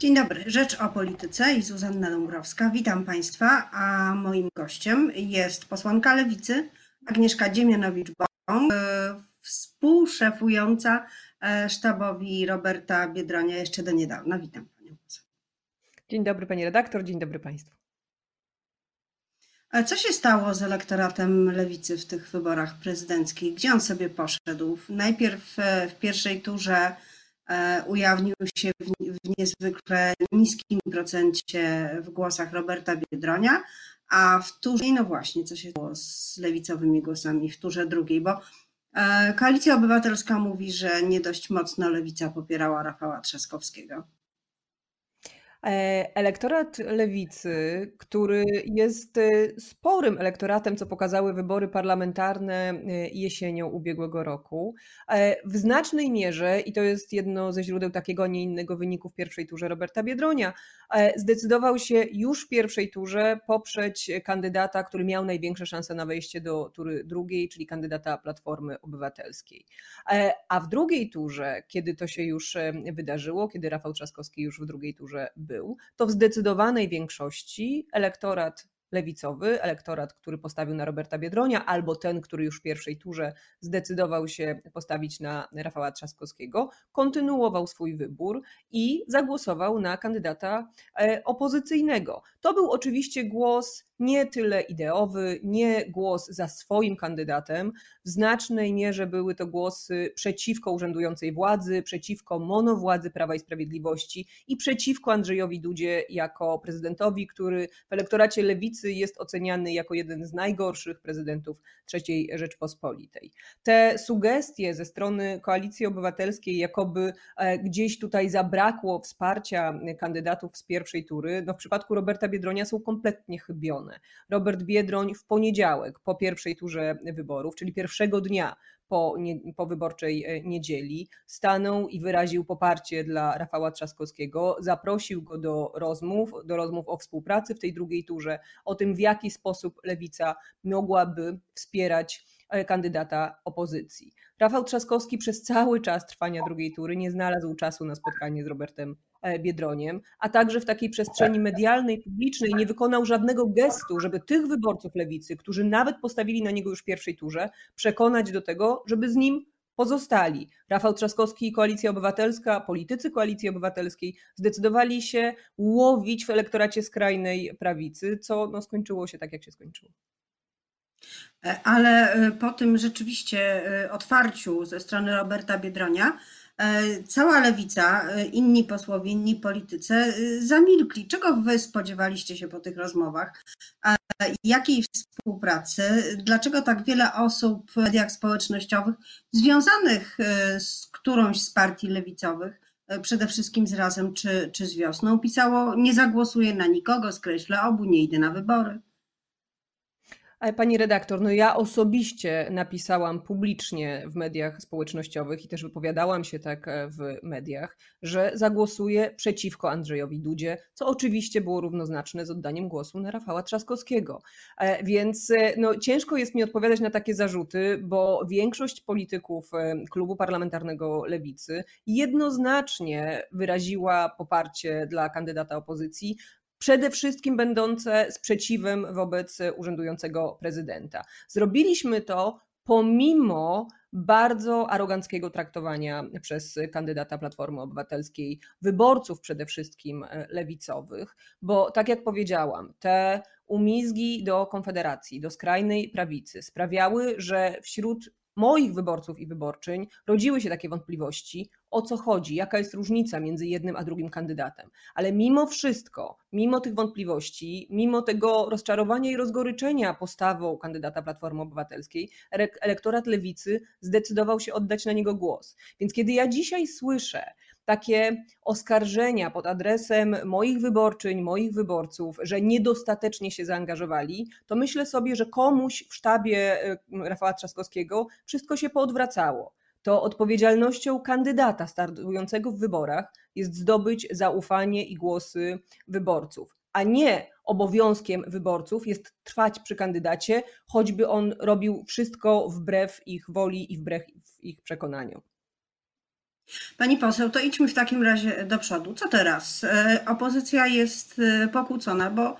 Dzień dobry. Rzecz o polityce i Zuzanna Dąbrowska. Witam Państwa, a moim gościem jest posłanka Lewicy Agnieszka Dziemianowicz-Bąk, e, współszefująca e, sztabowi Roberta Biedronia jeszcze do niedawna. Witam Panią poseł. Dzień dobry Pani redaktor, dzień dobry Państwu. Co się stało z elektoratem lewicy w tych wyborach prezydenckich? Gdzie on sobie poszedł? Najpierw e, w pierwszej turze ujawnił się w, niezwykle niskim procencie w głosach Roberta Biedronia, a w turze, no właśnie, co się stało z lewicowymi głosami w turze drugiej, bo e, Koalicja Obywatelska mówi, że nie dość mocno lewica popierała Rafała Trzaskowskiego. E, elektorat lewicy, który jest e, sporym elektoratem, co pokazały wybory parlamentarne e, jesienią ubiegłego roku, w znacznej mierze, i to jest jedno ze źródeł takiego, nie innego wyniku w pierwszej turze Roberta Biedronia, zdecydował się już w pierwszej turze poprzeć kandydata, który miał największe szanse na wejście do tury drugiej, czyli kandydata Platformy Obywatelskiej. A w drugiej turze, kiedy to się już wydarzyło, kiedy Rafał Trzaskowski już w drugiej turze był, to w zdecydowanej większości elektorat lewicowy, elektorat, który postawił na Roberta Biedronia, albo ten, który już w pierwszej turze zdecydował się postawić na Rafała Trzaskowskiego, kontynuował swój wybór i zagłosował na kandydata e, opozycyjnego. To był oczywiście głos nie tyle ideowy, nie głos za swoim kandydatem. W znacznej mierze były to głosy przeciwko urzędującej władzy, przeciwko monowładzy Prawa i Sprawiedliwości i przeciwko Andrzejowi Dudzie jako prezydentowi, który w elektoracie lewicy jest oceniany jako jeden z najgorszych prezydentów III Rzeczpospolitej. Te sugestie ze strony Koalicji Obywatelskiej, jakoby e, gdzieś tutaj zabrakło wsparcia kandydatów z pierwszej tury, no w przypadku Roberta Biedronia są kompletnie chybione. Robert Biedroń w poniedziałek po pierwszej turze wyborów, czyli pierwszego dnia po, nie, po wyborczej e, niedzieli, stanął i wyraził poparcie dla Rafała Trzaskowskiego, zaprosił go do rozmów, do rozmów o współpracy w tej drugiej turze, o tym, w jaki sposób lewica mogłaby wspierać e, kandydata opozycji. Rafał Trzaskowski przez cały czas trwania drugiej tury nie znalazł czasu na spotkanie z Robertem Biedroniem, a także w takiej przestrzeni medialnej, publicznej nie wykonał żadnego gestu, żeby tych wyborców lewicy, którzy nawet postawili na niego już w pierwszej turze, przekonać do tego, żeby z nim pozostali. Rafał Trzaskowski i Koalicja Obywatelska, politycy Koalicji Obywatelskiej zdecydowali się łowić w elektoracie skrajnej prawicy, co no, skończyło się tak, jak się skończyło. E, ale e, po tym rzeczywiście otwarciu ze strony Roberta Biedronia, E, cała lewica, e, inni posłowie, inni politycy e, zamilkli. Czego wy spodziewaliście się po tych rozmowach? Jakiej współpracy? Dlaczego tak wiele osób w mediach społecznościowych związanych z którąś z partii lewicowych, przede wszystkim z Razem czy, czy z Wiosną, pisało nie zagłosuję na nikogo, skreślę obu, nie idę na wybory? Pani redaktor, no ja osobiście napisałam publicznie w mediach społecznościowych i też wypowiadałam się tak e, w mediach, że zagłosuję przeciwko Andrzejowi Dudzie, co oczywiście było równoznaczne z oddaniem głosu na Rafała Trzaskowskiego. E, więc e, no, ciężko jest mi odpowiadać na takie zarzuty, bo większość polityków klubu parlamentarnego Lewicy jednoznacznie wyraziła poparcie dla kandydata opozycji, przede wszystkim będące sprzeciwem wobec urzędującego prezydenta. Zrobiliśmy to pomimo bardzo aroganckiego traktowania przez kandydata Platformy Obywatelskiej wyborców przede wszystkim e, lewicowych, bo tak jak powiedziałam, te umizgi do Konfederacji, do skrajnej prawicy sprawiały, że wśród moich wyborców i wyborczyń rodziły się takie wątpliwości, o co chodzi, jaka jest różnica między jednym a drugim kandydatem. Ale mimo wszystko, mimo tych wątpliwości, mimo tego rozczarowania i rozgoryczenia postawą kandydata Platformy Obywatelskiej, elektorat lewicy zdecydował się oddać na niego głos. Więc kiedy ja dzisiaj słyszę, takie oskarżenia pod adresem moich wyborczyń, moich wyborców, że niedostatecznie się zaangażowali, to myślę sobie, że komuś w sztabie y, Rafała Trzaskowskiego wszystko się poodwracało. To odpowiedzialnością kandydata startującego w wyborach jest zdobyć zaufanie i głosy wyborców, a nie obowiązkiem wyborców jest trwać przy kandydacie, choćby on robił wszystko wbrew ich woli i wbrew ich przekonaniom. Pani poseł, to idźmy w takim razie do przodu. Co teraz? E, opozycja jest e, pokłócona, bo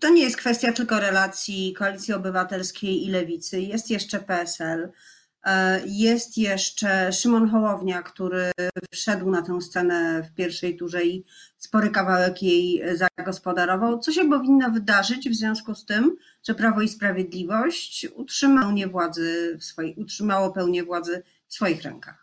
to nie jest kwestia tylko relacji Koalicji Obywatelskiej i Lewicy. Jest jeszcze PSL, jest jeszcze Szymon Hołownia, który wszedł na tę scenę w pierwszej turze i spory kawałek jej zagospodarował. Co się powinno wydarzyć w związku z tym, że Prawo i Sprawiedliwość utrzymało pełnię władzy w swojej, utrzymało pełnię władzy w swoich rękach?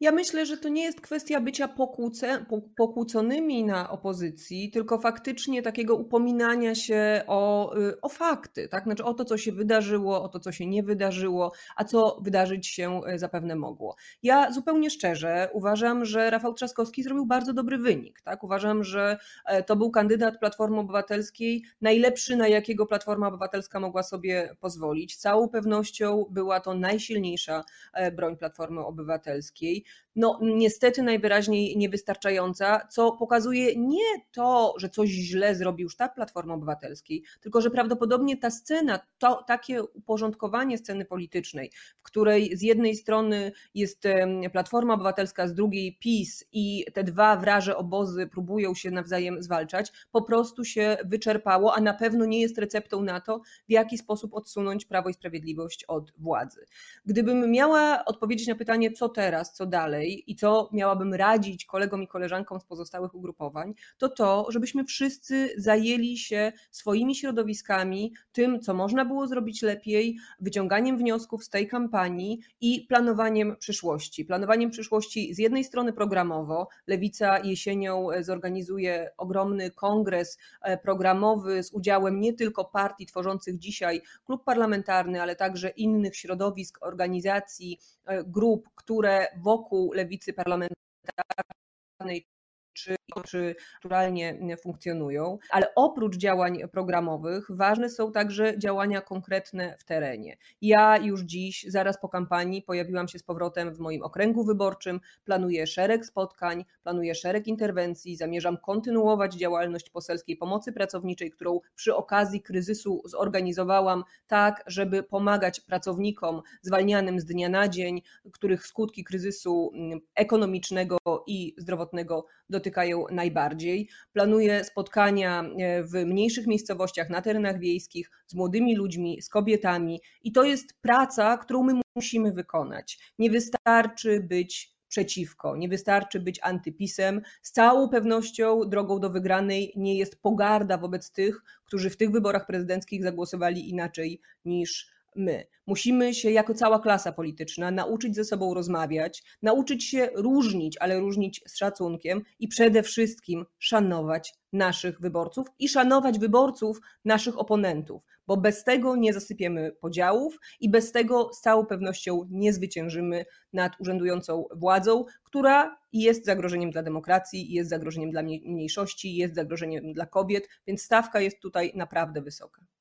Ja myślę, że to nie jest kwestia bycia pokłóce, pokłóconymi na opozycji, tylko faktycznie takiego upominania się o, y, o fakty, tak? Znaczy o to, co się wydarzyło, o to, co się nie wydarzyło, a co wydarzyć się y, zapewne mogło. Ja zupełnie szczerze uważam, że Rafał Trzaskowski zrobił bardzo dobry wynik. Tak? Uważam, że e, to był kandydat Platformy Obywatelskiej, najlepszy, na jakiego Platforma Obywatelska mogła sobie pozwolić. Całą pewnością była to najsilniejsza e, broń Platformy Obywatelskiej no niestety najwyraźniej niewystarczająca, co pokazuje nie to, że coś źle zrobił sztab Platformy Obywatelskiej, tylko że prawdopodobnie ta scena, to takie uporządkowanie sceny politycznej, w której z jednej strony jest Platforma Obywatelska, z drugiej PiS i te dwa wraże obozy próbują się nawzajem zwalczać, po prostu się wyczerpało, a na pewno nie jest receptą na to, w jaki sposób odsunąć Prawo i Sprawiedliwość od władzy. Gdybym miała odpowiedzieć na pytanie, co teraz, co dalej, dalej i co miałabym radzić kolegom i koleżankom z pozostałych ugrupowań, to to, żebyśmy wszyscy zajęli się swoimi środowiskami, tym, co można było zrobić lepiej, wyciąganiem wniosków z tej kampanii i planowaniem przyszłości. Planowaniem przyszłości z jednej strony programowo, Lewica jesienią zorganizuje ogromny kongres e, programowy z udziałem nie tylko partii tworzących dzisiaj klub parlamentarny, ale także innych środowisk, organizacji, e, grup, które wokół lewicy parlamentarnej czy, czy naturalnie funkcjonują, ale oprócz działań programowych ważne są także działania konkretne w terenie. Ja już dziś, zaraz po kampanii, pojawiłam się z powrotem w moim okręgu wyborczym, planuję szereg spotkań, planuję szereg interwencji, zamierzam kontynuować działalność poselskiej pomocy pracowniczej, którą przy okazji kryzysu zorganizowałam tak, żeby pomagać pracownikom zwalnianym z dnia na dzień, których skutki kryzysu mm, ekonomicznego i zdrowotnego dotykają najbardziej. Planuję spotkania e, w mniejszych miejscowościach, na terenach wiejskich z młodymi ludźmi, z kobietami i to jest praca, którą my musimy wykonać. Nie wystarczy być przeciwko. Nie wystarczy być antypisem. Z całą pewnością drogą do wygranej nie jest pogarda wobec tych, którzy w tych wyborach prezydenckich zagłosowali inaczej niż my. Musimy się jako cała klasa polityczna nauczyć ze sobą rozmawiać, nauczyć się różnić, ale różnić z szacunkiem i przede wszystkim szanować naszych wyborców i szanować wyborców naszych oponentów, bo bez tego nie zasypiemy podziałów i bez tego z całą pewnością nie zwyciężymy nad urzędującą władzą, która jest zagrożeniem dla demokracji, jest zagrożeniem dla mniejszości, jest zagrożeniem dla kobiet, więc stawka jest tutaj naprawdę wysoka.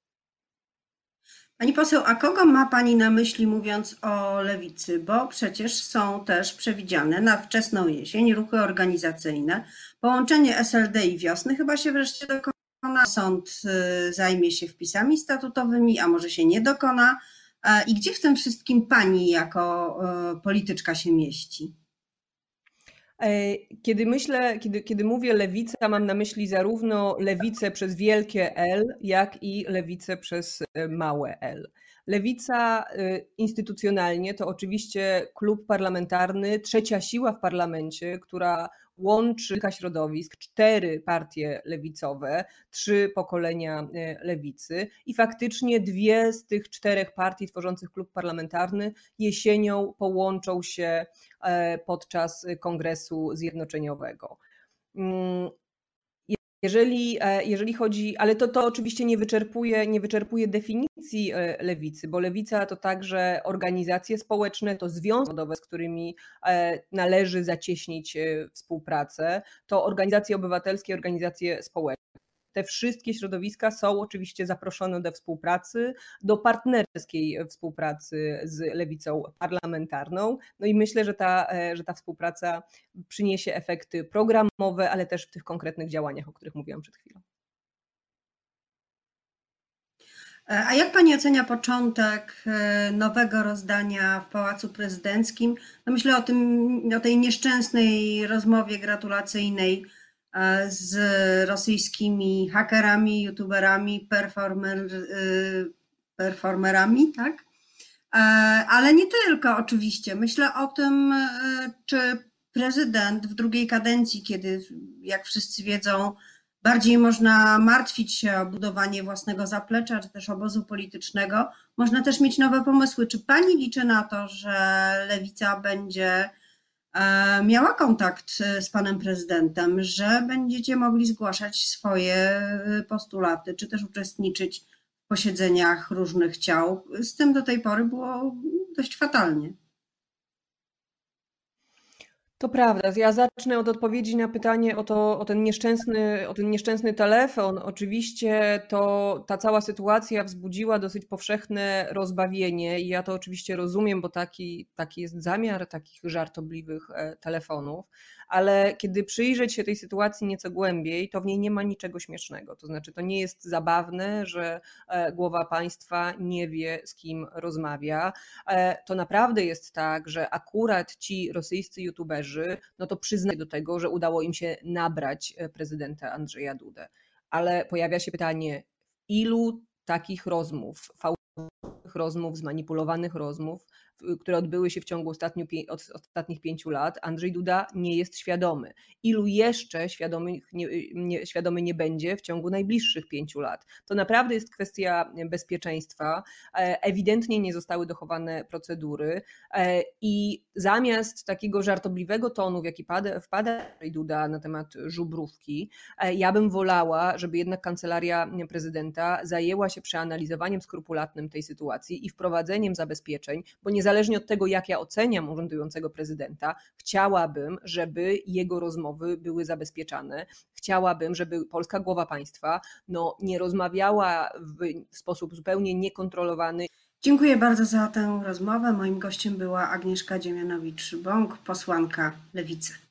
Pani poseł, a kogo ma Pani na myśli mówiąc o lewicy? Bo przecież są też przewidziane na wczesną jesień ruchy organizacyjne. Połączenie SLD i wiosny chyba się wreszcie dokona. Sąd y, zajmie się wpisami statutowymi, a może się nie dokona. I gdzie w tym wszystkim Pani jako y, polityczka się mieści? E, kiedy myślę, kiedy, kiedy mówię lewica, mam na myśli zarówno lewicę przez wielkie L, jak i lewicę przez e, małe L. Lewica e, instytucjonalnie to oczywiście klub parlamentarny, trzecia siła w parlamencie, która łączy kilka środowisk, cztery partie lewicowe, trzy pokolenia lewicy i faktycznie dwie z tych czterech partii tworzących klub parlamentarny jesienią połączą się E, podczas Kongresu Zjednoczeniowego. Jeżeli, e, jeżeli chodzi, ale to, to oczywiście nie wyczerpuje, nie wyczerpuje definicji e, lewicy, bo lewica to także organizacje społeczne, to związki zawodowe, z którymi należy zacieśnić współpracę, to organizacje obywatelskie, organizacje społeczne. Te wszystkie środowiska są oczywiście zaproszone do współpracy, do partnerskiej współpracy z lewicą parlamentarną. No i myślę, że ta, e, że ta współpraca przyniesie efekty programowe, ale też w tych konkretnych działaniach, o których mówiłam przed chwilą. A jak pani ocenia początek e, nowego rozdania w Pałacu Prezydenckim? No myślę o tym, o tej nieszczęsnej rozmowie gratulacyjnej e, z rosyjskimi hakerami, youtuberami, performer, e, performerami, tak? Ale nie tylko oczywiście. Myślę o tym, czy prezydent w drugiej kadencji, kiedy, jak wszyscy wiedzą, bardziej można martwić się o budowanie własnego zaplecza, czy też obozu politycznego. Można też mieć nowe pomysły. Czy pani liczy na to, że lewica będzie e, miała kontakt z panem prezydentem, że będziecie mogli zgłaszać swoje e, postulaty, czy też uczestniczyć w posiedzeniach różnych ciał? Z tym do tej pory było dość fatalnie. To prawda. Ja zacznę od odpowiedzi na pytanie o, to, o, ten nieszczęsny, o ten nieszczęsny telefon. Oczywiście to, ta cała sytuacja wzbudziła dosyć powszechne rozbawienie i ja to oczywiście rozumiem, bo taki, taki jest zamiar takich żartobliwych e, telefonów ale kiedy przyjrzeć się tej sytuacji nieco głębiej, to w niej nie ma niczego śmiesznego. To znaczy, to nie jest zabawne, że e, głowa państwa nie wie, z kim rozmawia. E, to naprawdę jest tak, że akurat ci rosyjscy youtuberzy, no to przyznają do tego, że udało im się nabrać e, prezydenta Andrzeja Dudę. Ale pojawia się pytanie, ilu takich rozmów, fałszywych rozmów, zmanipulowanych rozmów które odbyły się w ciągu ostatnich pięciu lat, Andrzej Duda nie jest świadomy. Ilu jeszcze świadomych nie, nie, świadomy nie będzie w ciągu najbliższych pięciu lat? To naprawdę jest kwestia bezpieczeństwa. E, ewidentnie nie zostały dochowane procedury e, i zamiast takiego żartobliwego tonu, w jaki pada, wpada Andrzej Duda na temat żubrówki, e, ja bym wolała, żeby jednak kancelaria prezydenta zajęła się przeanalizowaniem skrupulatnym tej sytuacji i wprowadzeniem zabezpieczeń, bo nie niezależnie od tego, jak ja oceniam urzędującego prezydenta, chciałabym, żeby jego rozmowy były zabezpieczane. Chciałabym, żeby polska głowa państwa no, nie rozmawiała w sposób zupełnie niekontrolowany. Dziękuję bardzo za tę rozmowę. Moim gościem była Agnieszka Dziemianowicz-Bąk, posłanka Lewicy.